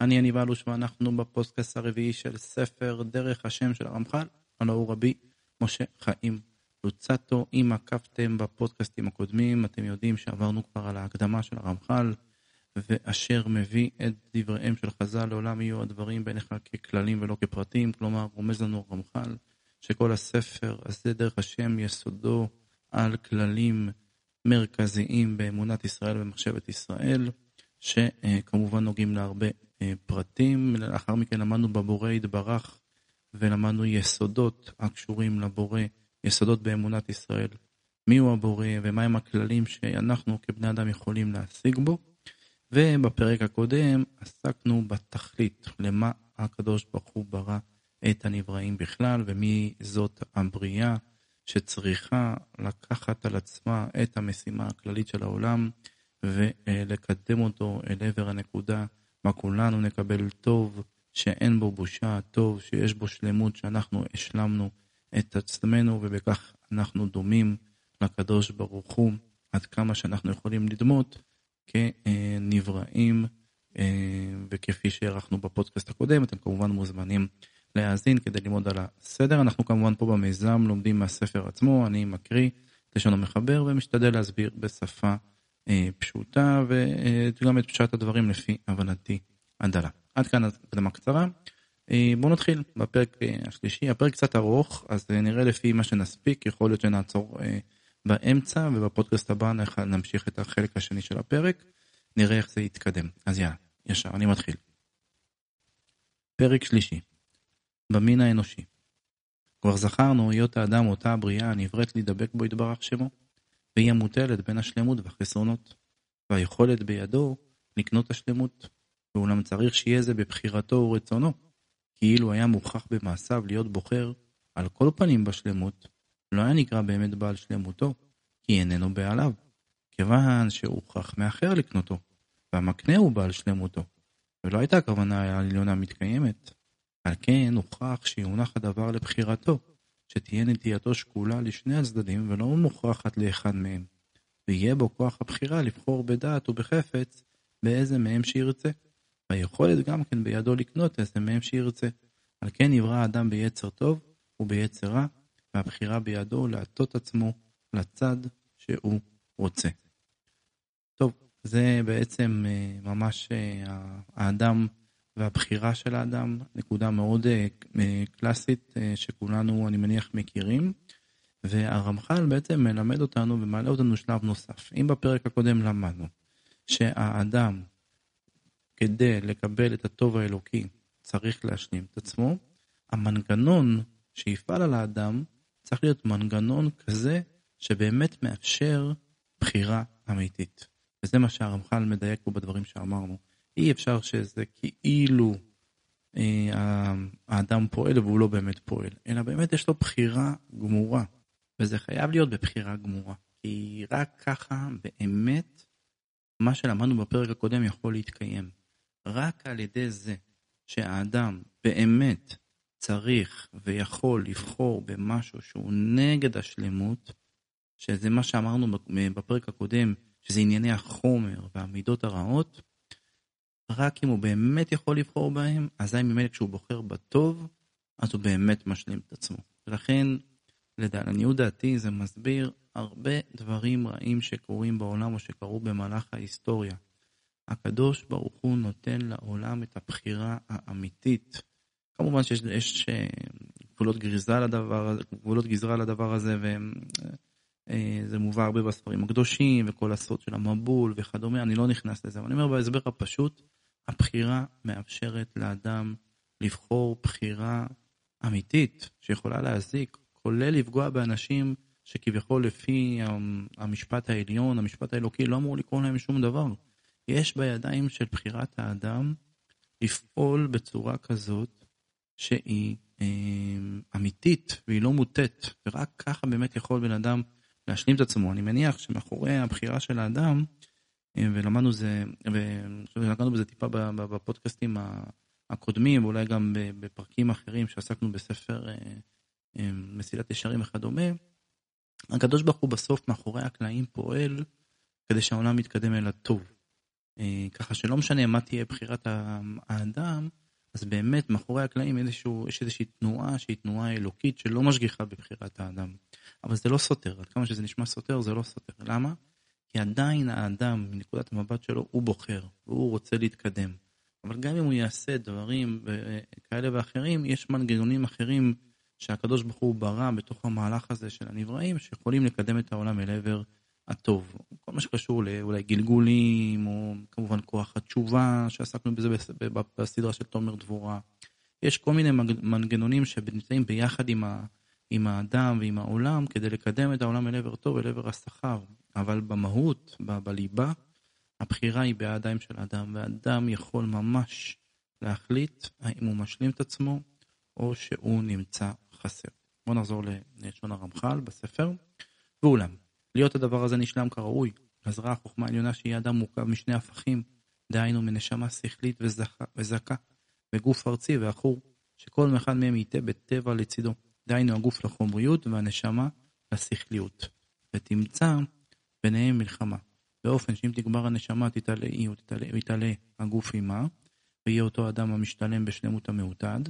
אני יניב אלוש ואנחנו בפודקאסט הרביעי של ספר דרך השם של הרמח"ל, הלא הוא רבי משה חיים לוצטו. אם עקבתם בפודקאסטים הקודמים, אתם יודעים שעברנו כבר על ההקדמה של הרמח"ל, ואשר מביא את דבריהם של חז"ל, לעולם יהיו הדברים בעיניך ככללים ולא כפרטים, כלומר רומז לנו הרמח"ל שכל הספר הזה דרך השם יסודו על כללים מרכזיים באמונת ישראל ומחשבת ישראל, שכמובן נוגעים להרבה אה, פרטים. לאחר מכן למדנו בבורא יתברך ולמדנו יסודות הקשורים לבורא, יסודות באמונת ישראל. מיהו הבורא ומהם הכללים שאנחנו כבני אדם יכולים להשיג בו. ובפרק הקודם עסקנו בתכלית, למה הקדוש ברוך הוא ברא את הנבראים בכלל ומי זאת הבריאה שצריכה לקחת על עצמה את המשימה הכללית של העולם ולקדם אותו אל עבר הנקודה מה כולנו נקבל טוב שאין בו בושה, טוב שיש בו שלמות שאנחנו השלמנו את עצמנו ובכך אנחנו דומים לקדוש ברוך הוא עד כמה שאנחנו יכולים לדמות כנבראים וכפי שהערכנו בפודקאסט הקודם אתם כמובן מוזמנים להאזין כדי ללמוד על הסדר. אנחנו כמובן פה במיזם לומדים מהספר עצמו, אני מקריא לשון המחבר ומשתדל להסביר בשפה אה, פשוטה וגם את פשט הדברים לפי הבנתי הדלה. עד כאן הקדמה קצרה. אה, בואו נתחיל בפרק אה, השלישי, הפרק קצת ארוך אז אה, נראה לפי מה שנספיק, יכול להיות שנעצור אה, באמצע ובפודקאסט הבא נמשיך את החלק השני של הפרק, נראה איך זה יתקדם. אז יאללה, ישר, אני מתחיל. פרק שלישי במין האנושי. כבר זכרנו היות האדם אותה הבריאה הנבראת להידבק בו יתברך שמו, והיא המוטלת בין השלמות והחסרונות, והיכולת בידו לקנות השלמות, ואולם צריך שיהיה זה בבחירתו ורצונו, כאילו היה מוכרח במעשיו להיות בוחר על כל פנים בשלמות, לא היה נקרא באמת בעל שלמותו, כי איננו בעליו, כיוון שהוכרח מאחר לקנותו, והמקנה הוא בעל שלמותו, ולא הייתה הכוונה העליונה מתקיימת, על כן הוכרח שיונח הדבר לבחירתו, שתהיה נטייתו שקולה לשני הצדדים ולא מוכרחת לאחד מהם, ויהיה בו כוח הבחירה לבחור בדעת ובחפץ באיזה מהם שירצה, והיכולת גם כן בידו לקנות איזה מהם שירצה. על כן נברא האדם ביצר טוב וביצר רע, והבחירה בידו להטות עצמו לצד שהוא רוצה. טוב, זה בעצם אה, ממש אה, האדם והבחירה של האדם, נקודה מאוד uh, קלאסית uh, שכולנו, אני מניח, מכירים. והרמח"ל בעצם מלמד אותנו ומעלה אותנו שלב נוסף. אם בפרק הקודם למדנו שהאדם, כדי לקבל את הטוב האלוקי, צריך להשלים את עצמו, המנגנון שיפעל על האדם צריך להיות מנגנון כזה שבאמת מאפשר בחירה אמיתית. וזה מה שהרמח"ל מדייק פה בדברים שאמרנו. אי אפשר שזה כאילו אה, האדם פועל והוא לא באמת פועל, אלא באמת יש לו בחירה גמורה, וזה חייב להיות בבחירה גמורה, כי רק ככה באמת מה שלמדנו בפרק הקודם יכול להתקיים. רק על ידי זה שהאדם באמת צריך ויכול לבחור במשהו שהוא נגד השלמות, שזה מה שאמרנו בפרק הקודם, שזה ענייני החומר והמידות הרעות, רק אם הוא באמת יכול לבחור בהם, אזי ממילא כשהוא בוחר בטוב, אז הוא באמת משלים את עצמו. ולכן, לעניות דעתי, זה מסביר הרבה דברים רעים שקורים בעולם או שקרו במהלך ההיסטוריה. הקדוש ברוך הוא נותן לעולם את הבחירה האמיתית. כמובן שיש אה, גבולות גזרה לדבר, גבולות גזרה לדבר הזה, וזה אה, מובא הרבה בספרים הקדושים, וכל הסוד של המבול וכדומה, אני לא נכנס לזה, אבל אני אומר בהסבר הפשוט, הבחירה מאפשרת לאדם לבחור בחירה אמיתית שיכולה להזיק, כולל לפגוע באנשים שכביכול לפי המשפט העליון, המשפט האלוקי, לא אמור לקרוא להם שום דבר. יש בידיים של בחירת האדם לפעול בצורה כזאת שהיא אה, אמיתית והיא לא מוטית, ורק ככה באמת יכול בן אדם להשלים את עצמו. אני מניח שמאחורי הבחירה של האדם, ולמדנו זה, ונגענו בזה טיפה בפודקאסטים הקודמים, ואולי גם בפרקים אחרים שעסקנו בספר אה, אה, מסילת ישרים וכדומה, הקדוש ברוך הוא בסוף מאחורי הקלעים פועל כדי שהעולם יתקדם אל הטוב. ככה שלא משנה מה תהיה בחירת האדם, אז באמת מאחורי הקלעים איזשהו, יש איזושהי תנועה שהיא תנועה אלוקית שלא משגיחה בבחירת האדם. אבל זה לא סותר, עד כמה שזה נשמע סותר זה לא סותר. למה? כי עדיין האדם, מנקודת המבט שלו, הוא בוחר, והוא רוצה להתקדם. אבל גם אם הוא יעשה דברים כאלה ואחרים, יש מנגנונים אחרים שהקדוש ברוך הוא ברא בתוך המהלך הזה של הנבראים, שיכולים לקדם את העולם אל עבר הטוב. כל מה שקשור לאולי גלגולים, או כמובן כוח התשובה, שעסקנו בזה בסדרה של תומר דבורה. יש כל מיני מנגנונים שנמצאים ביחד עם, ה, עם האדם ועם העולם כדי לקדם את העולם אל עבר טוב, אל עבר השכר. אבל במהות, ב, בליבה, הבחירה היא בידיים של האדם, והאדם יכול ממש להחליט האם הוא משלים את עצמו או שהוא נמצא חסר. בואו נחזור ללשון הרמח"ל בספר. ואולם, להיות הדבר הזה נשלם כראוי, עזרה החוכמה העליונה שהיא אדם מורכב משני הפכים, דהיינו מנשמה שכלית וזכה, וזכה, וגוף ארצי ועכור, שכל אחד מהם ייתה בטבע לצידו, דהיינו הגוף לחומריות והנשמה לשכליות, ותמצא ביניהם מלחמה, באופן שאם תגבר הנשמה תתעלה או תתעלה הגוף עימה, ויהיה אותו אדם המשתלם בשלמות המעוטד,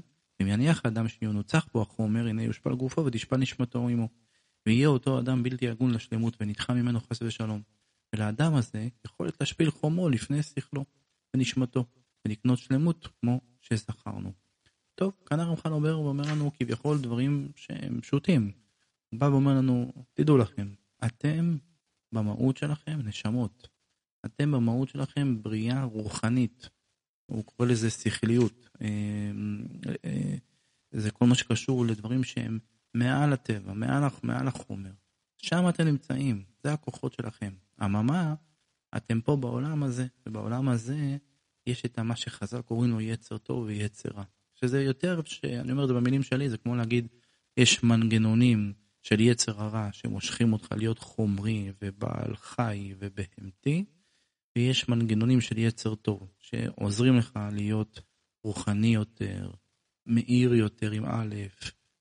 אם יניח האדם שיונוצח בו החומר, הנה יושפל גופו ותשפל נשמתו עמו. ויהיה אותו אדם בלתי הגון לשלמות ונדחה ממנו חס ושלום. ולאדם הזה יכולת להשפיל חומו לפני שכלו ונשמתו, ולקנות שלמות כמו שזכרנו. טוב, כאן הרמח"ל אומר ואומר לנו כביכול דברים שהם פשוטים. הוא בא ואומר לנו, תדעו לכם, אתם במהות שלכם נשמות. אתם במהות שלכם בריאה רוחנית. הוא קורא לזה שכליות. אה, אה, זה כל מה שקשור לדברים שהם מעל הטבע, מעל, מעל החומר. שם אתם נמצאים, זה הכוחות שלכם. אממה, אתם פה בעולם הזה, ובעולם הזה יש את מה שחז"ל קוראים לו יצר טוב ויצר רע. שזה יותר, שאני אומר את זה במילים שלי, זה כמו להגיד, יש מנגנונים של יצר הרע שמושכים אותך להיות חומרי ובעל חי ובהמתי, ויש מנגנונים של יצר טוב שעוזרים לך להיות רוחני יותר, מאיר יותר עם א',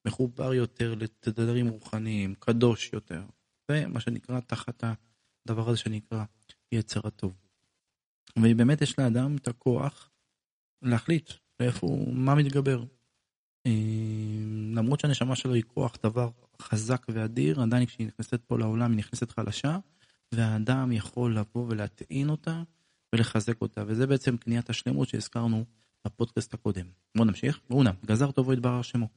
מחובר יותר לתדרים רוחניים, קדוש יותר. זה מה שנקרא תחת הדבר הזה שנקרא יצר הטוב. ובאמת יש לאדם את הכוח להחליט לאיפה הוא, מה מתגבר. אה, למרות שהנשמה שלו היא כוח דבר חזק ואדיר, עדיין כשהיא נכנסת פה לעולם היא נכנסת חלשה, והאדם יכול לבוא ולהטעין אותה ולחזק אותה, וזה בעצם קניית השלמות שהזכרנו בפודקאסט הקודם. בואו נמשיך. ראונה, גזר טובו יתברר שמו.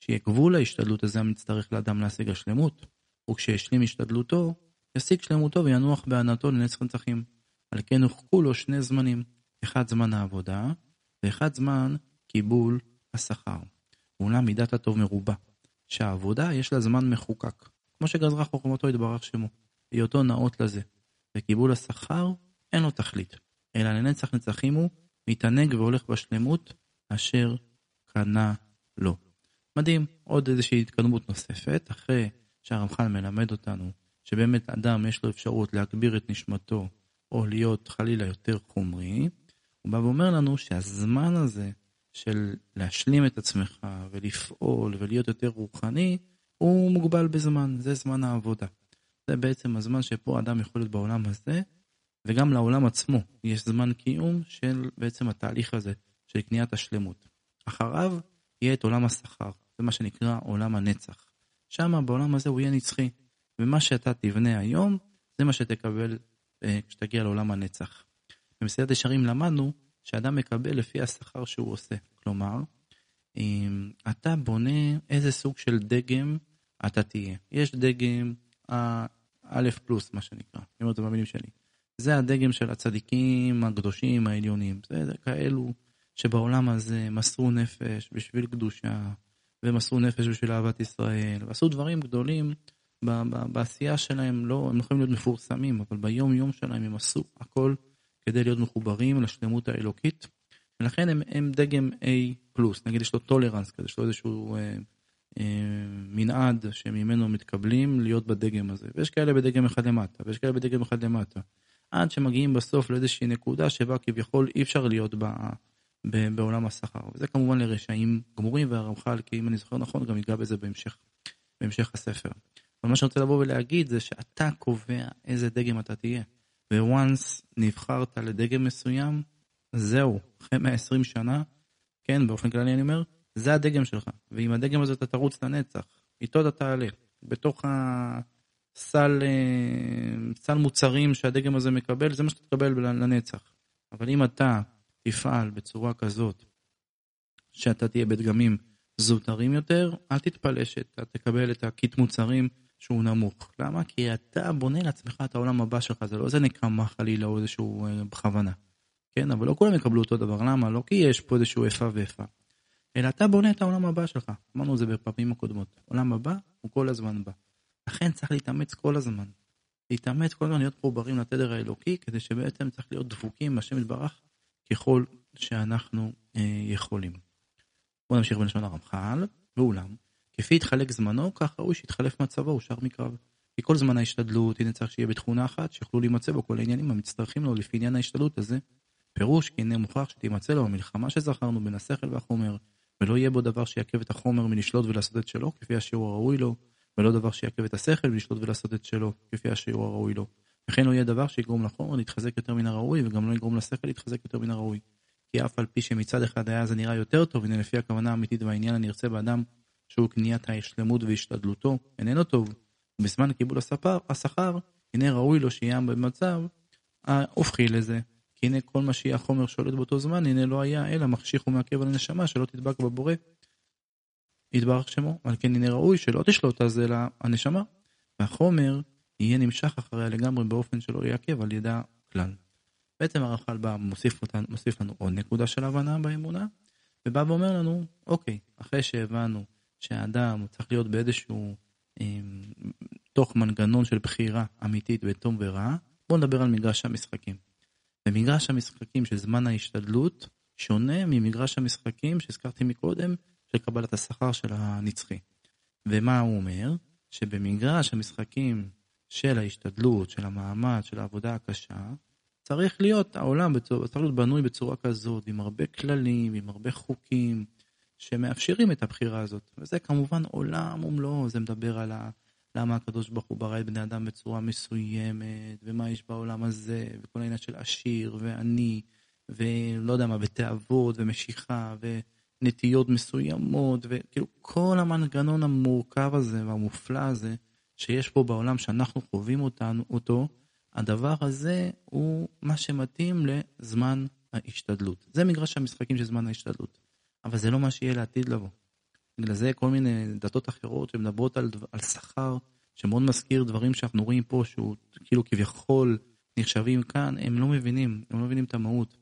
שיהיה גבול להשתדלות הזה המצטרך לאדם להשיג השלמות, וכשישלים השתדלותו, ישיג שלמותו וינוח בענתו לנצח נצחים. על כן הוחקו לו שני זמנים, אחד זמן העבודה, ואחד זמן קיבול השכר. ואולם מידת הטוב מרובה, שהעבודה יש לה זמן מחוקק, כמו שגזרה חוכמתו יתברך שמו, היותו נאות לזה, וקיבול השכר אין לו תכלית, אלא לנצח נצחים הוא מתענג והולך בשלמות אשר קנה לו. מדהים, עוד איזושהי התקדמות נוספת, אחרי שהרמח"ל מלמד אותנו שבאמת אדם יש לו אפשרות להגביר את נשמתו או להיות חלילה יותר חומרי, הוא בא ואומר לנו שהזמן הזה של להשלים את עצמך ולפעול ולהיות יותר רוחני, הוא מוגבל בזמן, זה זמן העבודה. זה בעצם הזמן שפה אדם יכול להיות בעולם הזה, וגם לעולם עצמו יש זמן קיום של בעצם התהליך הזה של קניית השלמות. אחריו יהיה את עולם השכר, זה מה שנקרא עולם הנצח. שם בעולם הזה הוא יהיה נצחי, ומה שאתה תבנה היום, זה מה שתקבל אה, כשתגיע לעולם הנצח. במסעדת ישרים למדנו שאדם מקבל לפי השכר שהוא עושה. כלומר, אתה בונה איזה סוג של דגם אתה תהיה. יש דגם א' פלוס, מה שנקרא, אני אומר את זה במילים שלי. זה הדגם של הצדיקים הקדושים העליונים. זה, זה כאלו שבעולם הזה מסרו נפש בשביל קדושה, ומסרו נפש בשביל אהבת ישראל, ועשו דברים גדולים בעשייה שלהם, לא, הם יכולים להיות מפורסמים, אבל ביום יום שלהם הם עשו הכל כדי להיות מחוברים לשלמות האלוקית, ולכן הם, הם דגם A+, נגיד יש לו טולרנס כזה, יש לו איזשהו אה, אה, מנעד שממנו מתקבלים להיות בדגם הזה, ויש כאלה בדגם אחד למטה, ויש כאלה בדגם אחד למטה, עד שמגיעים בסוף לאיזושהי נקודה שבה כביכול אי אפשר להיות בה, ב, בעולם השכר, וזה כמובן לרשעים גמורים, והרמח"ל, כי אם אני זוכר נכון, גם ייגע בזה בהמשך, בהמשך הספר. אבל מה שאני רוצה לבוא ולהגיד זה שאתה קובע איזה דגם אתה תהיה. וואנס נבחרת לדגם מסוים, זהו, אחרי 120 שנה, כן, באופן כללי אני אומר, זה הדגם שלך. ועם הדגם הזה אתה תרוץ לנצח. איתו אתה תעלה. בתוך הסל אה, סל מוצרים שהדגם הזה מקבל, זה מה שאתה תקבל לנצח. אבל אם אתה תפעל בצורה כזאת, שאתה תהיה בדגמים זוטרים יותר, אל תתפלא שאתה תקבל את הקיט מוצרים שהוא נמוך. למה? כי אתה בונה לעצמך את העולם הבא שלך, זה לא איזה נקמה חלילה או איזשהו אה, בכוונה. כן, אבל לא כולם יקבלו אותו דבר, למה? לא כי יש פה איזשהו איפה ואיפה. אלא אתה בונה את העולם הבא שלך. אמרנו את זה בפעמים הקודמות. עולם הבא הוא כל הזמן בא. לכן צריך להתאמץ כל הזמן. להתאמץ כל הזמן להיות מחוברים לתדר האלוקי, כדי שבעצם צריך להיות דבוקים בהשם יתברך ככל שאנחנו אה, יכולים. בואו נמשיך בלשון הרמח"ל, ואולם, כפי יתחלק זמנו, כך ראוי שיתחלף מצבו, הוא שר מקרב. כי כל זמן ההשתדלות, הנה צריך שיהיה בתכונה אחת, שיוכלו להימצא בו כל העניינים המצטרכים לו לפי עניין ההשתדלות הזה. פירוש כי הנה מוכרח שתימצא לו המלחמה שזכרנו בין השכל והחומר, ולא יהיה בו דבר שיעכב את החומר מלשלוט ולעשות את שלו, כפי השיעור הראוי לו, ולא דבר שיעכב את השכל מלשלוט ולעשות את שלו, כפי השיעור הראוי לו. וכן לא יהיה דבר שיגרום לחומר להתחזק יותר מן הראוי, וגם לא יגרום לשכל להתחזק יותר מן הראוי. כי אף על פי שמצד אחד היה זה נראה יותר טוב, הנה לפי הכוונה האמיתית והעניין הנרצה באדם, שהוא קניית השלמות והשתדלותו, איננו טוב. ובזמן קיבול הספר, השכר, הנה ראוי לו שיהיה במצב ההופכי לזה. כי הנה כל מה שיהיה החומר שולט באותו זמן, הנה לא היה אלא מחשיך ומעכב על הנשמה שלא תדבק בבורא. יתברך שמו, על כן הנה ראוי שלא תשלוט זה אלא הנשמה, והחומר יהיה נמשך אחריה לגמרי באופן שלא יעכב על ידה כלל. בעצם הרמח"ל בא מוסיף, מוסיף לנו עוד נקודה של הבנה באמונה, ובא ואומר לנו, אוקיי, אחרי שהבנו שהאדם צריך להיות באיזשהו, אה, תוך מנגנון של בחירה אמיתית בין טוב ורע, בואו נדבר על מגרש המשחקים. במגרש המשחקים של זמן ההשתדלות שונה ממגרש המשחקים שהזכרתי מקודם של קבלת השכר של הנצחי. ומה הוא אומר? שבמגרש המשחקים של ההשתדלות, של המאמץ, של העבודה הקשה, צריך להיות העולם, צריך להיות בנוי בצורה כזאת, עם הרבה כללים, עם הרבה חוקים, שמאפשרים את הבחירה הזאת. וזה כמובן עולם ומלואו, זה מדבר על ה... למה הקדוש ברוך הוא ברא את בני אדם בצורה מסוימת, ומה יש בעולם הזה, וכל העניין של עשיר ועני, ולא יודע מה, ותאוות ומשיכה, ונטיות מסוימות, וכאילו כל המנגנון המורכב הזה והמופלא הזה, שיש פה בעולם שאנחנו חווים אותנו, אותו, הדבר הזה הוא מה שמתאים לזמן ההשתדלות. זה מגרש המשחקים של זמן ההשתדלות. אבל זה לא מה שיהיה לעתיד לבוא. בגלל זה כל מיני דתות אחרות שמדברות על, על שכר, שמאוד מזכיר דברים שאנחנו רואים פה, שהוא כאילו כביכול נחשבים כאן, הם לא מבינים, הם לא מבינים את המהות.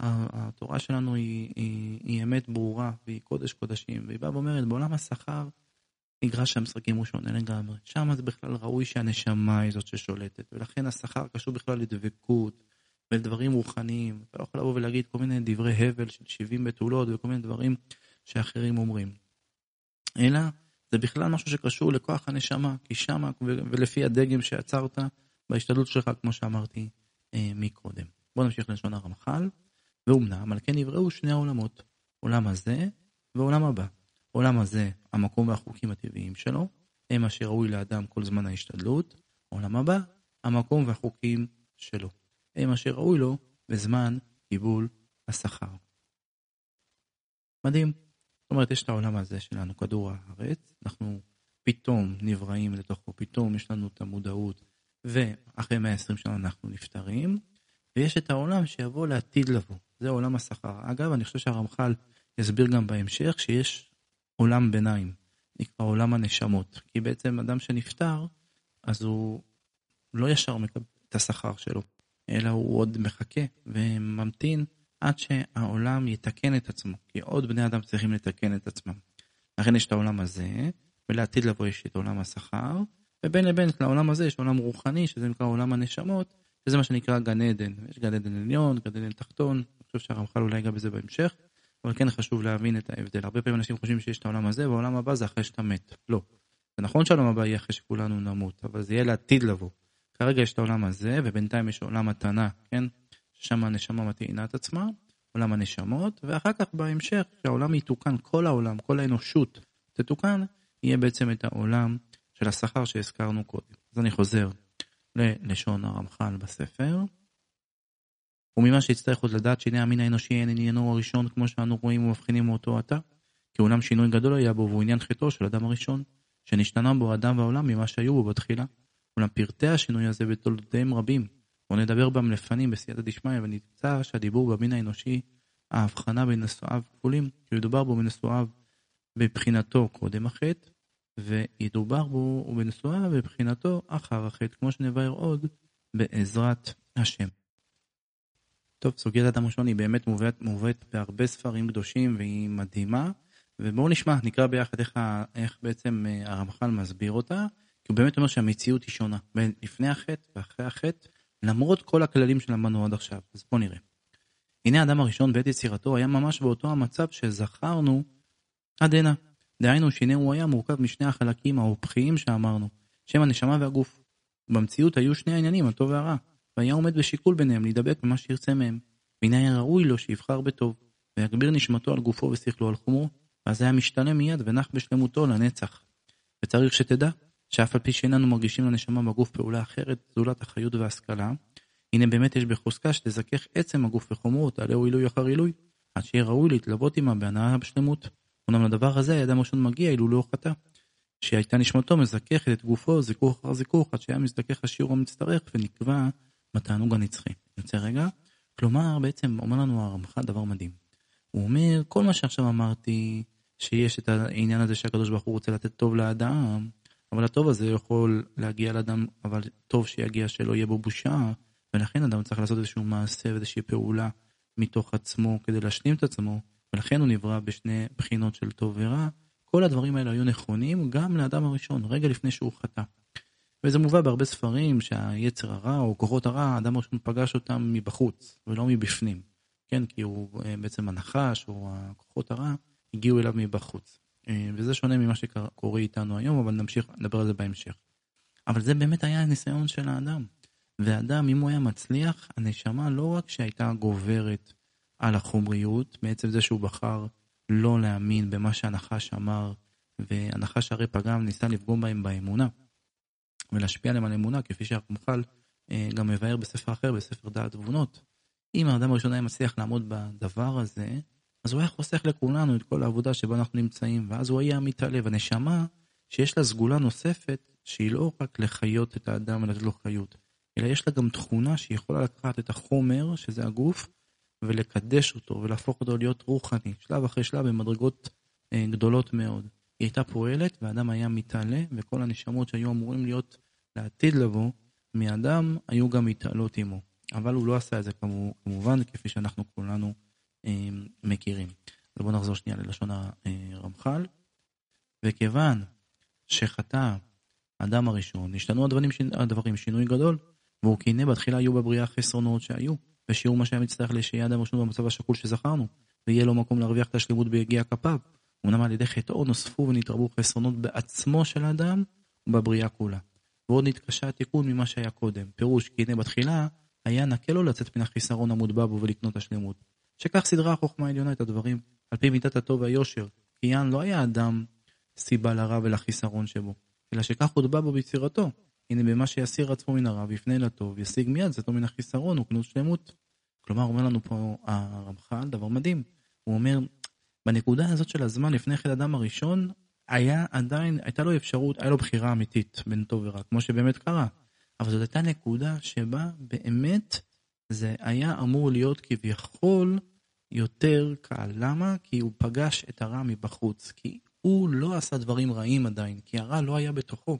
התורה שלנו היא, היא, היא אמת ברורה, והיא קודש קודשים, והיא באה ואומרת, בעולם השכר, מגרש המשחקים הוא שונה לגמרי. שם זה בכלל ראוי שהנשמה היא זאת ששולטת, ולכן השכר קשור בכלל לדבקות ולדברים רוחניים. אתה לא יכול לבוא ולהגיד כל מיני דברי הבל של 70 בתולות וכל מיני דברים שאחרים אומרים. אלא זה בכלל משהו שקשור לכוח הנשמה, כי שמה ולפי הדגם שעצרת בהשתדלות שלך, כמו שאמרתי אה, מקודם. בואו נמשיך ללשון הרמח"ל. ואומנם על כן נבראו שני העולמות, עולם הזה ועולם הבא. עולם הזה, המקום והחוקים הטבעיים שלו, הם אשר ראוי לאדם כל זמן ההשתדלות. עולם הבא, המקום והחוקים שלו. הם אשר ראוי לו בזמן קיבול השכר. מדהים. זאת אומרת, יש את העולם הזה שלנו, כדור הארץ, אנחנו פתאום נבראים לתוכו, פתאום יש לנו את המודעות, ואחרי 120 שנה אנחנו נפטרים, ויש את העולם שיבוא לעתיד לבוא, זה עולם השכר. אגב, אני חושב שהרמח"ל יסביר גם בהמשך שיש עולם ביניים, נקרא עולם הנשמות, כי בעצם אדם שנפטר, אז הוא לא ישר מקבל את השכר שלו, אלא הוא עוד מחכה וממתין עד שהעולם יתקן את עצמו, כי עוד בני אדם צריכים לתקן את עצמם. לכן יש את העולם הזה, ולעתיד לבוא יש את עולם השכר, ובין לבין לעולם הזה יש עולם רוחני, שזה נקרא עולם הנשמות, שזה מה שנקרא גן עדן. יש גן עדן עליון, גן עדן תחתון, חושב שהרמח"ל אולי ייגע בזה בהמשך, אבל כן חשוב להבין את ההבדל. הרבה פעמים אנשים חושבים שיש את העולם הזה, והעולם הבא זה אחרי שאתה מת. לא. זה נכון שהעולם הבא יהיה אחרי שכולנו נמות, אבל זה יהיה לעתיד לבוא. כרגע יש את העולם הזה, ובינתיים יש עולם מתנה, כן? ששם הנשמה מטעינה את עצמה, עולם הנשמות, ואחר כך בהמשך, כשהעולם יתוקן, כל העולם, כל האנושות תתוקן, יהיה בעצם את העולם של השכר שהזכרנו קודם. אז אני חוזר ללשון הרמח"ל בספר. וממה שיצטרך עוד לדעת שהנה המין האנושי אין עניינו הראשון כמו שאנו רואים ומבחינים מאותו עתה, כי אולם שינוי גדול היה בו והוא עניין חטאו של אדם הראשון, שנשתנה בו אדם והעולם ממה שהיו בו בתחילה. אולם פרטי השינוי הזה בתולדותיהם רבים, ונדבר בם לפנים בסייעתא דשמיא, ונמצא שהדיבור במין האנושי, ההבחנה בין נשואיו כפולים, כי מדובר בו בנשואיו בבחינתו קודם החטא, וידובר בו ובנשואיו בבחינתו אחר החטא, כמו שנבהר עוד בעזרת השם. טוב, סוגיית אדם ראשון היא באמת מובאת, מובאת בהרבה ספרים קדושים והיא מדהימה, ובואו נשמע, נקרא ביחד איך, איך בעצם אה, הרמח"ל מסביר אותה, הוא באמת אומר שהמציאות היא שונה, בין לפני החטא ואחרי החטא, למרות כל הכללים שלמדנו עד עכשיו. אז בואו נראה. הנה האדם הראשון בעת יצירתו היה ממש באותו המצב שזכרנו עד הנה. דהיינו שהנה הוא היה מורכב משני החלקים ההופכיים שאמרנו, שם הנשמה והגוף. במציאות היו שני העניינים, הטוב והרע, והיה עומד בשיקול ביניהם להידבק במה שירצה מהם. והנה היה ראוי לו שיבחר בטוב, ויגביר נשמתו על גופו ושכלו על חומו, ואז היה משתנה מיד ונח בשלמותו לנצח. וצריך שתדע, שאף על פי שאיננו מרגישים לנשמה בגוף פעולה אחרת זולת החיות וההשכלה, הנה באמת יש בחוזקה שתזכך עצם הגוף וחומו ותעלה עילוי אחר עילוי, עד שיהיה ראוי להתלוות עמה בהנאה בשלמות. אמנם לדבר הזה היה אדם ראשון מגיע אילו לא חטא. שהייתה נשמתו מזככת את גופו זיכוך אחר זיכוך עד שהיה מזדכך השיעור המצטרך ונקבע בתענוג הנצחי. יוצא רגע? כלומר בעצם אומר לנו הרמח"ל דבר מדהים. הוא אומר כל מה שעכשיו אמרתי שיש את העניין הזה שהקדוש ברוך הוא רוצה לתת טוב לאדם אבל הטוב הזה יכול להגיע לאדם אבל טוב שיגיע שלא יהיה בו בושה ולכן אדם צריך לעשות איזשהו מעשה ואיזושהי פעולה מתוך עצמו כדי להשלים את עצמו ולכן הוא נברא בשני בחינות של טוב ורע. כל הדברים האלה היו נכונים גם לאדם הראשון, רגע לפני שהוא חטא. וזה מובא בהרבה ספרים שהיצר הרע או כוחות הרע, האדם הראשון פגש אותם מבחוץ ולא מבפנים. כן, כי הוא אה, בעצם הנחש או הכוחות הרע הגיעו אליו מבחוץ. אה, וזה שונה ממה שקורה איתנו היום, אבל נמשיך לדבר על זה בהמשך. אבל זה באמת היה הניסיון של האדם. ואדם, אם הוא היה מצליח, הנשמה לא רק שהייתה גוברת על החומריות, מעצם זה שהוא בחר לא להאמין במה שהנחש אמר, והנחש הרי פגם, ניסה לפגום בהם באמונה, ולהשפיע עליהם על אמונה, כפי שהרמח"ל אה, גם מבאר בספר אחר, בספר דעת תבונות. אם האדם הראשון היה מצליח לעמוד בדבר הזה, אז הוא היה חוסך לכולנו את כל העבודה שבה אנחנו נמצאים, ואז הוא היה מתעלה. הנשמה, שיש לה סגולה נוספת, שהיא לא רק לחיות את האדם ולתת לו חיות, אלא יש לה גם תכונה שהיא יכולה לקחת את החומר, שזה הגוף, ולקדש אותו ולהפוך אותו להיות רוחני, שלב אחרי שלב במדרגות אה, גדולות מאוד. היא הייתה פועלת והאדם היה מתעלה, וכל הנשמות שהיו אמורים להיות לעתיד לבוא, מאדם היו גם מתעלות עמו. אבל הוא לא עשה את זה כמובן, כפי שאנחנו כולנו מכירים. אז בואו נחזור שנייה ללשון הרמח"ל. וכיוון שחטא האדם הראשון, השתנו הדברים, הדברים שינוי גדול, והוא כי הנה בתחילה היו בבריאה חסרונות שהיו, ושיעור מה שהיה מצטרך לשיהיה אדם ראשון במצב השקול שזכרנו, ויהיה לו מקום להרוויח את השלמות ביגיע כפיו. אמנם על ידי חטאו נוספו ונתרבו חסרונות בעצמו של האדם ובבריאה כולה. ועוד נתקשה התיקון ממה שהיה קודם. פירוש כי הנה בתחילה היה נקל לו לצאת מן החיסרון המוטבע בו ולקנות השלמות. שכך סדרה החוכמה העליונה את הדברים, על פי מידת הטוב והיושר, כי יען לא היה אדם סיבה לרע ולחיסרון שבו, אלא שכך הוטבע בו ביצירתו. הנה במה שיסיר עצמו מן הרע ויפנה אל הטוב, ישיג מיד זאתו מן החיסרון וקנות שלמות. כלומר, אומר לנו פה הרמח"ל דבר מדהים. הוא אומר, בנקודה הזאת של הזמן, לפני כן אדם הראשון, היה עדיין, הייתה לו אפשרות, היה לו בחירה אמיתית בין טוב ורע, כמו שבאמת קרה. אבל זאת הייתה נקודה שבה באמת זה היה אמור להיות כביכול יותר קל. למה? כי הוא פגש את הרע מבחוץ. כי הוא לא עשה דברים רעים עדיין, כי הרע לא היה בתוכו.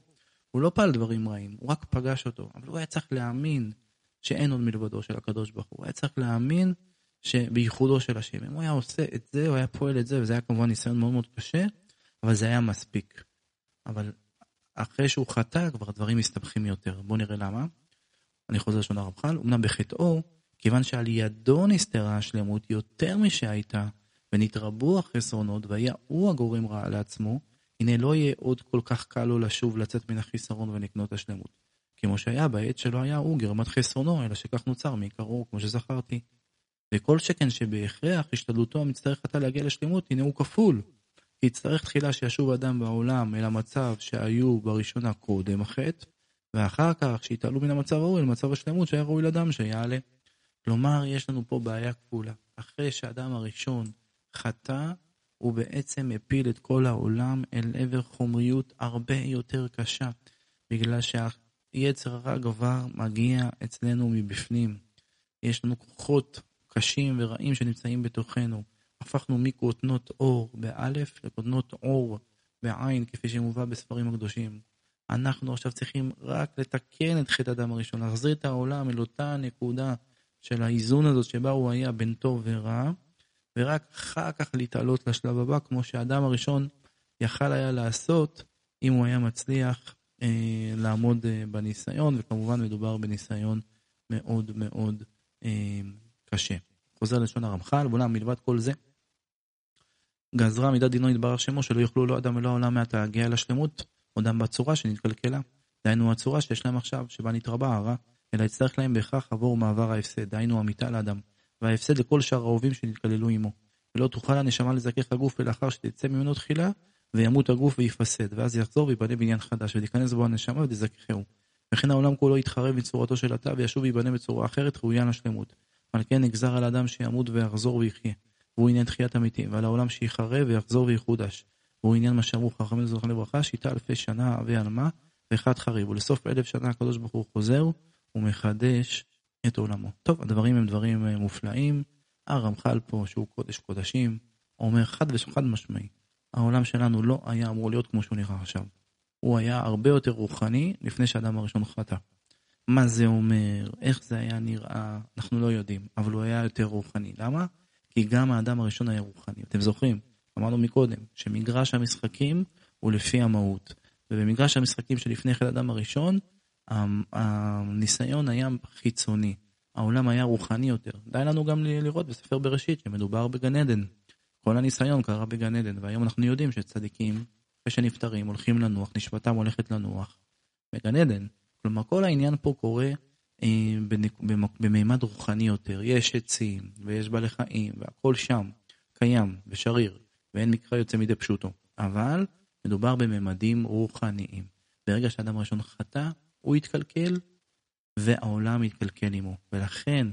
הוא לא פעל דברים רעים, הוא רק פגש אותו. אבל הוא היה צריך להאמין שאין עוד מלבדו של הקדוש ברוך הוא. הוא היה צריך להאמין שבייחודו של השם. אם הוא היה עושה את זה, הוא היה פועל את זה, וזה היה כמובן ניסיון מאוד מאוד קשה, אבל זה היה מספיק. אבל אחרי שהוא חטא, כבר הדברים מסתבכים יותר. בואו נראה למה. אני חוזר לשון הרמח"ל. אמנם בחטאו כיוון שעל ידו נסתרה השלמות יותר משהייתה, ונתרבו החסרונות, והיה הוא הגורם רע לעצמו, הנה לא יהיה עוד כל כך קל לו לשוב לצאת מן החיסרון ולקנות השלמות. כמו שהיה בעת שלא היה הוא גרמת חסרונו, אלא שכך נוצר מעיקרו, כמו שזכרתי. וכל שכן שבהכרח השתדלותו המצטרך עתה להגיע לשלמות, הנה הוא כפול. כי יצטרך תחילה שישוב אדם בעולם אל המצב שהיו בראשונה קודם החטא, ואחר כך שיתעלו מן המצב ההוא אל מצב השלמות שהיה ראוי לאדם שיעלה. כלומר, יש לנו פה בעיה כפולה. אחרי שהאדם הראשון חטא, הוא בעצם הפיל את כל העולם אל עבר חומריות הרבה יותר קשה, בגלל שהיצר הרע כבר מגיע אצלנו מבפנים. יש לנו כוחות קשים ורעים שנמצאים בתוכנו. הפכנו מכותנות אור באלף לכותנות אור בעין, כפי שמובא בספרים הקדושים. אנחנו עכשיו צריכים רק לתקן את חטא הדם הראשון, להחזיר את העולם אל אותה נקודה של האיזון הזאת שבה הוא היה בין טוב ורע, ורק אחר כך להתעלות לשלב הבא, כמו שהאדם הראשון יכל היה לעשות אם הוא היה מצליח אה, לעמוד אה, בניסיון, וכמובן מדובר בניסיון מאוד מאוד אה, קשה. חוזר לשון הרמח"ל, ואולם מלבד כל זה, גזרה מידת דינו יתברך שמו, שלא יוכלו לא אדם ולא העולם מעט להגיע אל השלמות, עודם בצורה שנתקלקלה. דהיינו הצורה שיש להם עכשיו, שבה נתרבה הרע, אלא יצטרך להם בהכרח עבור מעבר ההפסד, דהיינו המיטה לאדם, וההפסד לכל שאר האהובים שנתקללו עמו. ולא תוכל הנשמה לזכך הגוף ולאחר שתצא ממנו תחילה, וימות הגוף ויפסד, ואז יחזור ויבנה בניין חדש, ותיכנס בו הנשמה ותזככהו. וכן העולם כולו יתחרב מצורתו של התא, וישוב ויבנה בצורה אחרת ראויה לשלמות. על כן נגזר על האדם שימות ויחזור ויחיה. והוא עניין תחיית המתים, ועל העולם שיחרב ויחזור ויחודש. והוא עניין מה שאמרו חכמים זוכרים לברכה, שיטה אלפי שנה ועלמה, ואחד חריב. ולסוף אלף שנה הקדוש ברוך הוא חוזר ומחדש את עולמו. טוב, הדברים הם דברים אה, מופלאים. הרמח"ל פה, שהוא קודש קודשים, אומר חד וחד משמעי, העולם שלנו לא היה אמור להיות כמו שהוא נראה עכשיו. הוא היה הרבה יותר רוחני לפני שהאדם הראשון חטא. מה זה אומר, איך זה היה נראה, אנחנו לא יודעים, אבל הוא היה יותר רוחני. למה? כי גם האדם הראשון היה רוחני. אתם זוכרים? אמרנו מקודם, שמגרש המשחקים הוא לפי המהות. ובמגרש המשחקים שלפני חטא האדם הראשון, הניסיון היה חיצוני. העולם היה רוחני יותר. די לנו גם לראות בספר בראשית שמדובר בגן עדן. כל הניסיון קרה בגן עדן, והיום אנחנו יודעים שצדיקים, אחרי שנפטרים, הולכים לנוח, נשמתם הולכת לנוח בגן עדן. כלומר, כל העניין פה קורה אה, במימד רוחני יותר. יש עצים, ויש בעלי חיים, והכל שם קיים ושריר, ואין מקרא יוצא מידי פשוטו. אבל מדובר בממדים רוחניים. ברגע שאדם הראשון חטא, הוא יתקלקל, והעולם יתקלקל עמו. ולכן,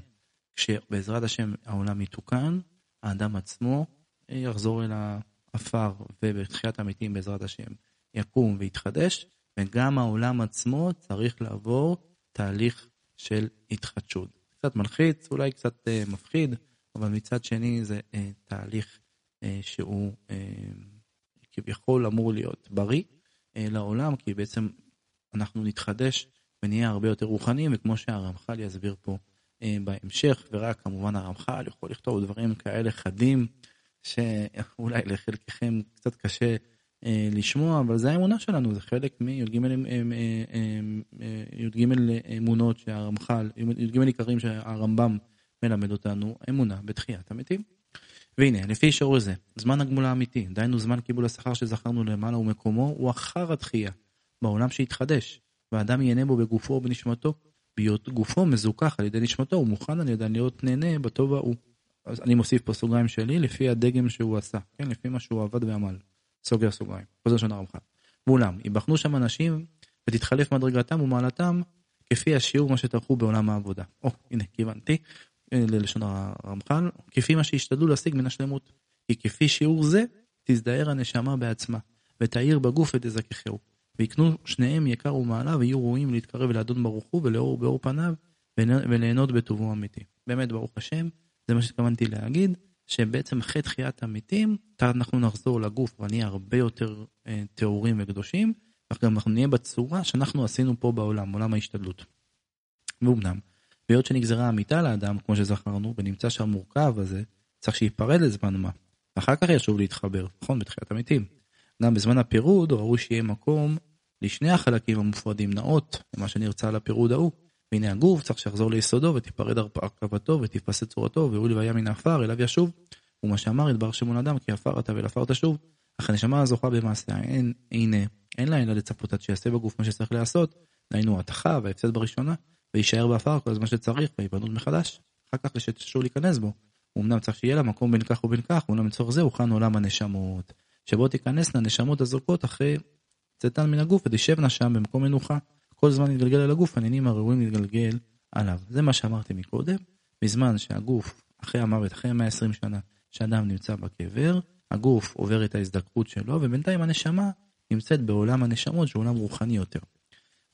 כשבעזרת השם העולם יתוקן, האדם עצמו יחזור אל העפר, ובתחיית המתים בעזרת השם יקום ויתחדש, וגם העולם עצמו צריך לעבור תהליך של התחדשות. קצת מלחיץ, אולי קצת uh, מפחיד, אבל מצד שני זה uh, תהליך uh, שהוא uh, כביכול אמור להיות בריא uh, לעולם, כי בעצם אנחנו נתחדש ונהיה הרבה יותר רוחניים, וכמו שהרמח"ל יסביר פה uh, בהמשך, ורק כמובן הרמח"ל יכול לכתוב דברים כאלה חדים, שאולי לחלקכם קצת קשה אה, לשמוע, אבל זה האמונה שלנו, זה חלק מי"ג אה, אמונות שהרמח"ל, י"ג עיקרים שהרמב"ם מלמד אותנו, אמונה בתחיית המתים. והנה, לפי שיעור זה, זמן הגמול האמיתי, דהיינו זמן קיבול השכר שזכרנו למעלה ומקומו, הוא אחר התחייה, בעולם שהתחדש, והאדם ייהנה בו בגופו ובנשמתו, בהיות גופו מזוכח על ידי נשמתו, הוא מוכן על ידי להיות נהנה בטוב ההוא. אז אני מוסיף פה סוגריים שלי לפי הדגם שהוא עשה, כן? לפי מה שהוא עבד ועמל. סוגר סוגריים. חוזר שנה רמח"ל. ואולם, ייבחנו שם אנשים ותתחלף מדרגתם ומעלתם כפי השיעור מה שטרחו בעולם העבודה. או, הנה, כיוונתי אה, ללשון הרמח"ל, כפי מה שהשתדלו להשיג מן השלמות. כי כפי שיעור זה, תזדהר הנשמה בעצמה, ותאיר בגוף ותזככהו. ויקנו שניהם יקר ומעלה, ויהיו ראויים להתקרב לאדון ברוך הוא ולאור באור פניו, וליהנות בטובו אמיתי. באמת, ברוך השם, זה מה שהתכוונתי להגיד. שבעצם אחרי תחיית המתים, אנחנו נחזור לגוף ונהיה הרבה יותר אה, טהורים וקדושים, אך גם אנחנו נהיה בצורה שאנחנו עשינו פה בעולם, עולם ההשתדלות. ואומנם, בהיות שנגזרה המיטה לאדם, כמו שזכרנו, ונמצא שהמורכב הזה, צריך שייפרד לזמן מה. ואחר כך ישוב להתחבר, נכון? בתחיית המתים. גם בזמן הפירוד ראוי שיהיה מקום לשני החלקים המופרדים נאות, למה שנרצה על הפירוד ההוא, והנה הגוף צריך שיחזור ליסודו ותיפרד הרכבתו ותפסה צורתו והואיל והיה מן העפר אליו ישוב. ומה שאמר ידבר שמון אדם כי עפר אתה ולעפר תשוב. אך הנשמה הזוכה במעשיה אין, הנה, אין לה אלא לצפות עד שיעשה בגוף מה שצריך לעשות, דהיינו התכה וההפסד בראשונה, ויישאר בעפר כל הזמן שצריך ויבנות מחדש, אחר כך שתשוב להיכנס בו. אמנם צריך שיהיה לה מקום בין כך ובין כך, ואולם לצורך זה הוכן עולם הנשמות. שבו תיכנסנה נשמות הזורקות אחרי צאתן מן הגוף ותשבנה שם במקום מנוחה. כל זמן להתגלגל על הגוף, הנינים הראויים להתגלגל עליו. זה מה שאמרתי מקודם, בזמן שהגוף, אחרי המוות, אחרי 120 שנה, שאדם נמצא בקבר, הגוף עובר את ההזדקרות שלו, ובינתיים הנשמה נמצאת בעולם הנשמות, שהוא עולם רוחני יותר.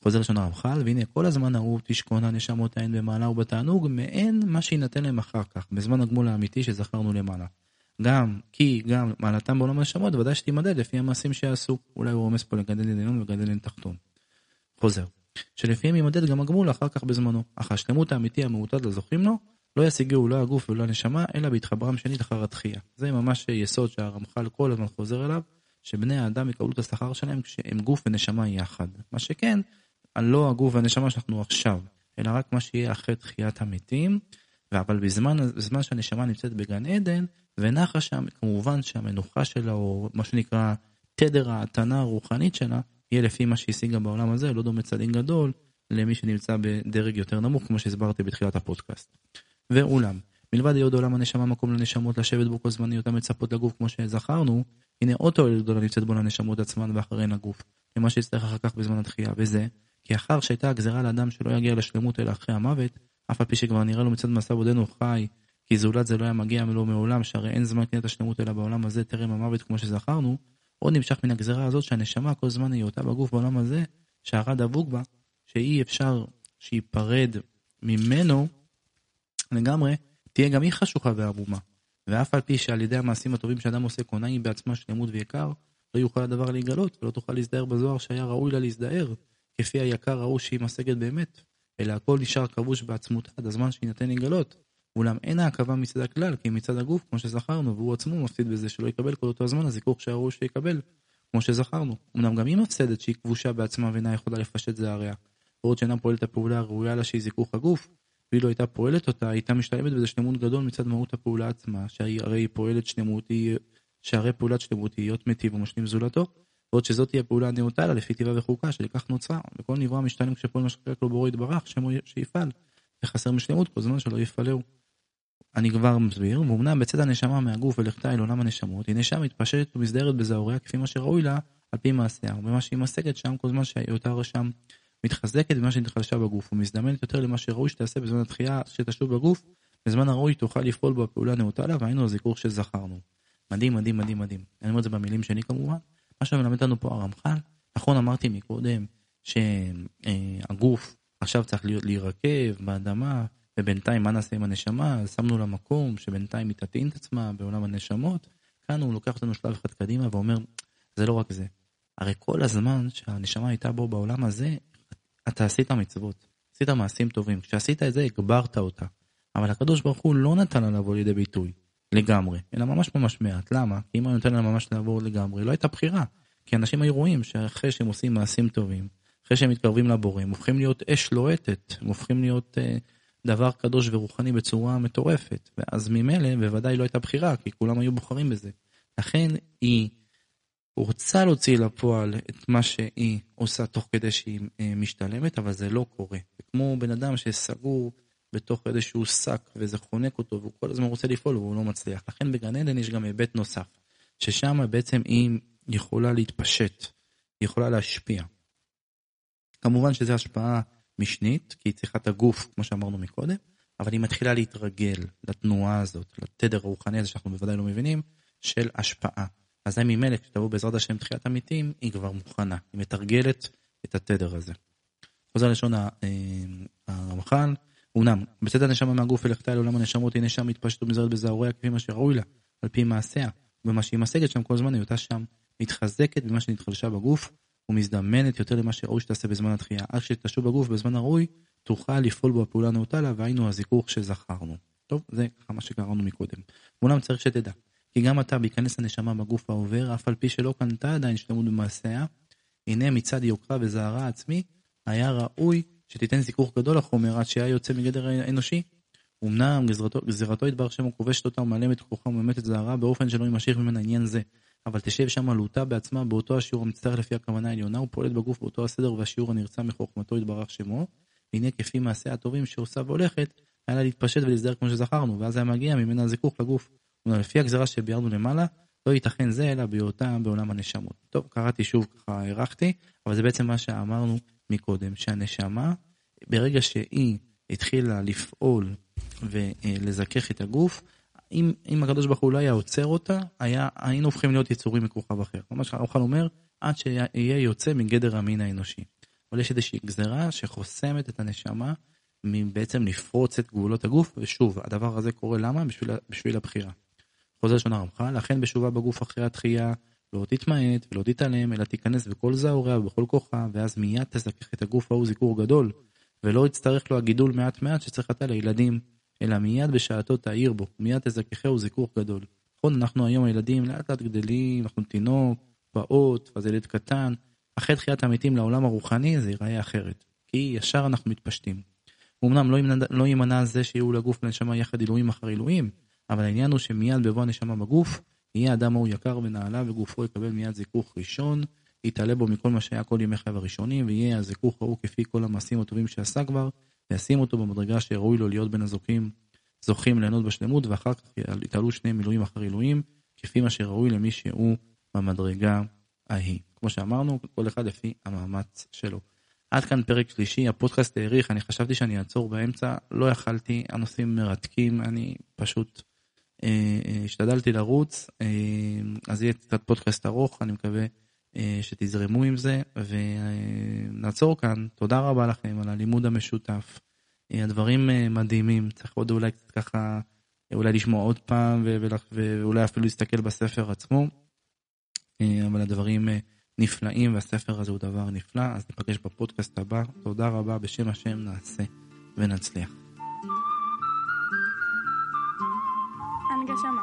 חוזר לשון הרמח"ל, והנה כל הזמן ההוא תשכון הנשמות ההן במעלה ובתענוג, מעין מה שיינתן להם אחר כך, בזמן הגמול האמיתי שזכרנו למעלה. גם כי גם מעלתם בעולם הנשמות, ודאי שתימדד לפי המעשים שיעשו. אולי הוא רומז פה לגדל עליון וגדל עליון תחתון. חוזר. שלפיהם יימדד גם הגמול אחר כך בזמנו. אך השלמות האמיתי המעוטד לזוכים לו, לא ישיגהו לא הגוף ולא הנשמה, אלא בהתחברם שנית אחר התחייה. זה ממש יסוד שהרמח"ל כל הזמן חוזר אליו, שבני האדם יקבלו את השכר שלהם כשהם גוף ונשמה יחד. מה שכן, לא הגוף והנשמה שאנחנו עכשיו, אלא רק מה שיהיה אחרי תחיית המתים, אבל בזמן, בזמן שהנשמה נמצאת בגן עדן, ונחה שם, כמובן שהמנוחה שלה, או מה שנקרא תדר ההתנה הרוחנית שלה, יהיה לפי מה שהשיגה בעולם הזה, לא דומה צדין גדול למי שנמצא בדרג יותר נמוך, כמו שהסברתי בתחילת הפודקאסט. ואולם, מלבד היות עולם הנשמה מקום לנשמות לשבת בו כל זמן היותם מצפות לגוף כמו שזכרנו, הנה עוד תועלת גדולה נמצאת בו לנשמות עצמן ואחריהן הגוף, למה שיצטרך אחר כך בזמן התחייה, וזה, כי אחר שהייתה הגזרה לאדם שלא יגיע לשלמות אלא אחרי המוות, אף על פי שכבר נראה לו מצד מסע עודנו חי, כי זולת זה לא היה מגיע מלא מעולם, שהרי אין זמן קניית השלמות אלא בעולם הזה טרם המוות כמו שזכרנו, עוד נמשך מן הגזרה הזאת שהנשמה כל זמן היותה בגוף בעולם הזה, שהרד דבוק בה, שאי אפשר שייפרד ממנו לגמרי, תהיה גם היא חשוכה וערומה. ואף על פי שעל ידי המעשים הטובים שאדם עושה קונה היא בעצמה שלמות ויקר, לא יוכל הדבר להיגלות, ולא תוכל להזדהר בזוהר שהיה ראוי לה להזדהר, כפי היקר ההוא שהיא משגת באמת, אלא הכל נשאר כבוש בעצמותה עד הזמן שיינתן להיגלות. אולם אין העכבה מצד הכלל, כי מצד הגוף, כמו שזכרנו, והוא עצמו מפסיד בזה שלא יקבל כל אותו הזמן הזיכוך שהראוי שיקבל, כמו שזכרנו. אמנם גם היא מפסדת שהיא כבושה בעצמה ואינה יכולה לפשט זעריה, ועוד שאינה פועלת הפעולה הראויה לה שהיא זיכוך הגוף, ואילו הייתה פועלת אותה, הייתה משתלמת בזה שלמות גדול מצד מהות הפעולה עצמה, שהרי היא פועלת שלמות, היא, שהרי פעולת שלמות היא להיות מיטיב ומשלים זולתו, ועוד שזאת תהיה פעולה הנאותה לה לפי טבעה וחוקה, שלכך נוצרה, וכל נברא משתלם כשפועל מה שחלק לו בורא יתברך, שמו שיפעל, וחסר משלמות כל זמן שלא יפעלהו. אני כבר מסביר, ואומנם בצד הנשמה מהגוף ולכתה אל עולם הנשמות, היא נשמה מתפשטת ומסדרת בזעוריה כפי מה שראוי לה, על פי מעשיה, ובמה שהיא משגת שם כל זמן שהיותה שם מתחזקת במה שנתחלשה בגוף, ומזדמנת יותר למה שראוי שתעשה בזמן התחייה שתשוב בגוף, בזמן הראוי תוכל לפעול בו הפעולה נאותה לה, והיינו הזיכוך שזכרנו. מדהים, מדהים, מדהים, מדהים. אני אומר את זה במילים שלי כמובן. מה שמלמד לנו פה הרמח"ל, נכון אמרתי מקודם, שהגוף עכשיו צריך להיות להירקב באדמה, ובינתיים מה נעשה עם הנשמה? שמנו לה מקום שבינתיים היא תטעין את עצמה בעולם הנשמות. כאן הוא לוקח אותנו שלב אחד קדימה ואומר, זה לא רק זה. הרי כל הזמן שהנשמה הייתה בו בעולם הזה, אתה עשית מצוות, עשית מעשים טובים. כשעשית את זה, הגברת אותה. אבל הקדוש ברוך הוא לא נתן לה לבוא לידי ביטוי לגמרי, אלא ממש ממש מעט. למה? כי אם הוא נותן לה ממש לעבור לגמרי, לא הייתה בחירה. כי אנשים היו רואים שאחרי שהם עושים מעשים טובים, אחרי שהם מתקרבים לבורא, הם הופכים להיות אש לוהטת, הם הופכים להיות אה, דבר קדוש ורוחני בצורה מטורפת. ואז ממילא בוודאי לא הייתה בחירה, כי כולם היו בוחרים בזה. לכן היא רוצה להוציא לפועל את מה שהיא עושה תוך כדי שהיא אה, משתלמת, אבל זה לא קורה. זה כמו בן אדם שסגור בתוך איזשהו שק וזה חונק אותו והוא כל הזמן רוצה לפעול והוא לא מצליח. לכן בגן עדן יש גם היבט נוסף, ששם בעצם היא יכולה להתפשט, היא יכולה להשפיע. כמובן שזו השפעה משנית, כי היא צריכה את הגוף, כמו שאמרנו מקודם, אבל היא מתחילה להתרגל לתנועה הזאת, לתדר הרוחני הזה שאנחנו בוודאי לא מבינים, של השפעה. אזי ממילא כשתבוא בעזרת השם תחיית המתים, היא כבר מוכנה, היא מתרגלת את התדר הזה. חוזר לשון אה, הרמח"ל, אמנם בצד הנשמה מהגוף ולכתה אל עולם הנשמות היא נשם מתפשטת ומזרת בזעוריה כפי מה שראוי לה, על פי מעשיה, ובמה שהיא משגת שם כל זמן היותה שם מתחזקת במה שנתחלשה בגוף ומזדמנת יותר למה שראוי שתעשה בזמן התחייה. עד שתשוב בגוף בזמן הראוי, תוכל לפעול בו הפעולה הנאותה לה, והיינו הזיכוך שזכרנו. טוב, זה ככה מה שקראנו מקודם. ואולם צריך שתדע, כי גם אתה בהיכנס הנשמה בגוף העובר, אף על פי שלא קנתה עדיין שלמות במעשיה, הנה מצד יוקרה וזערה עצמי, היה ראוי שתיתן זיכוך גדול לחומר עד שהיה יוצא מגדר האנושי. אמנם גזרתו, גזירתו יתברך שמו כובשת אותה ומעלמת כוחה וממתת זערה באופן שלא יימשך ממנה עניין זה. אבל תשב שם עלותה בעצמה באותו השיעור המצטרך לפי הכוונה העליונה ופועלת בגוף באותו הסדר והשיעור הנרצה מחוכמתו יתברך שמו. והנה כפי מעשיה הטובים שעושה והולכת, היה לה להתפשט ולהזדהר כמו שזכרנו, ואז היה מגיע ממנה הזיכוך לגוף. לפי הגזרה שביארנו למעלה, לא ייתכן זה אלא בהיותה בעולם הנשמות. טוב, קראתי שוב, ככה הארכתי, אבל זה בעצם מה שאמרנו מקודם, שהנשמה, ברגע שהיא התחילה לפעול ולזכך את הגוף, אם, אם הקדוש ברוך הוא לא היה עוצר אותה, היה, היינו הופכים להיות יצורים מכוכב אחר. ממש הרמח"ל אומר, עד שיהיה יוצא מגדר המין האנושי. אבל יש איזושהי גזרה שחוסמת את הנשמה מבעצם לפרוץ את גבולות הגוף, ושוב, הדבר הזה קורה למה? בשביל, בשביל הבחירה. חוזר לשון הרמח"ל, לכן בשובה בגוף אחרי התחייה, לא תתמעט ולא תתעלם, אלא תיכנס בכל זעוריה ובכל כוחה, ואז מיד תזכך את הגוף ההוא זיכור גדול, ולא יצטרך לו הגידול מעט מעט שצריך לתת לילדים, אלא מיד בשעתו תאיר בו, מיד תזככהו זיכוך גדול. נכון, אנחנו היום הילדים לאט לאט גדלים, אנחנו תינוק, פעוט, ואז ילד קטן, אחרי תחיית המתים לעולם הרוחני זה ייראה אחרת, כי ישר אנחנו מתפשטים. אמנם לא יימנע, לא זה שיהיו לגוף ולנשמה יחד עילויים אחר עילויים, אבל העניין הוא שמיד בבוא הנשמה בגוף, יהיה אדם ההוא יקר ונעלה וגופו יקבל מיד זיכוך ראשון, יתעלה בו מכל מה שהיה כל ימי חייו הראשונים, ויהיה הזיכוך ההוא כפי כל המעשים הטובים שעשה כבר, וישים אותו במדרגה שראוי לו להיות בין הזוכים, זוכים ליהנות בשלמות, ואחר כך יתעלו שני מילואים אחר עילויים, כפי מה שראוי למי שהוא במדרגה ההיא. כמו שאמרנו, כל אחד לפי המאמץ שלו. עד כאן פרק שלישי, הפודקאסט האריך, אני חשבתי שאני אעצור באמצע, לא יכלתי, הנושאים מרתקים, אני פשוט אה, אה, השתדלתי לרוץ, אה, אז יהיה קצת פודקאסט ארוך, אני מקווה שתזרמו עם זה, ונעצור כאן. תודה רבה לכם על הלימוד המשותף. אה, הדברים אה, מדהימים, צריך עוד אולי קצת ככה, אולי לשמוע עוד פעם, ואולי אפילו להסתכל בספר עצמו, אה, אבל הדברים... אה, נפלאים והספר הזה הוא דבר נפלא, אז ניפגש בפודקאסט הבא. תודה רבה, בשם השם נעשה ונצליח. הנגשמה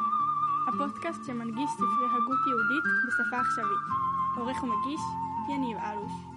הפודקאסט שמנגיש ספרי הגות יהודית בשפה עכשווית. עורך ומגיש יניב אלוש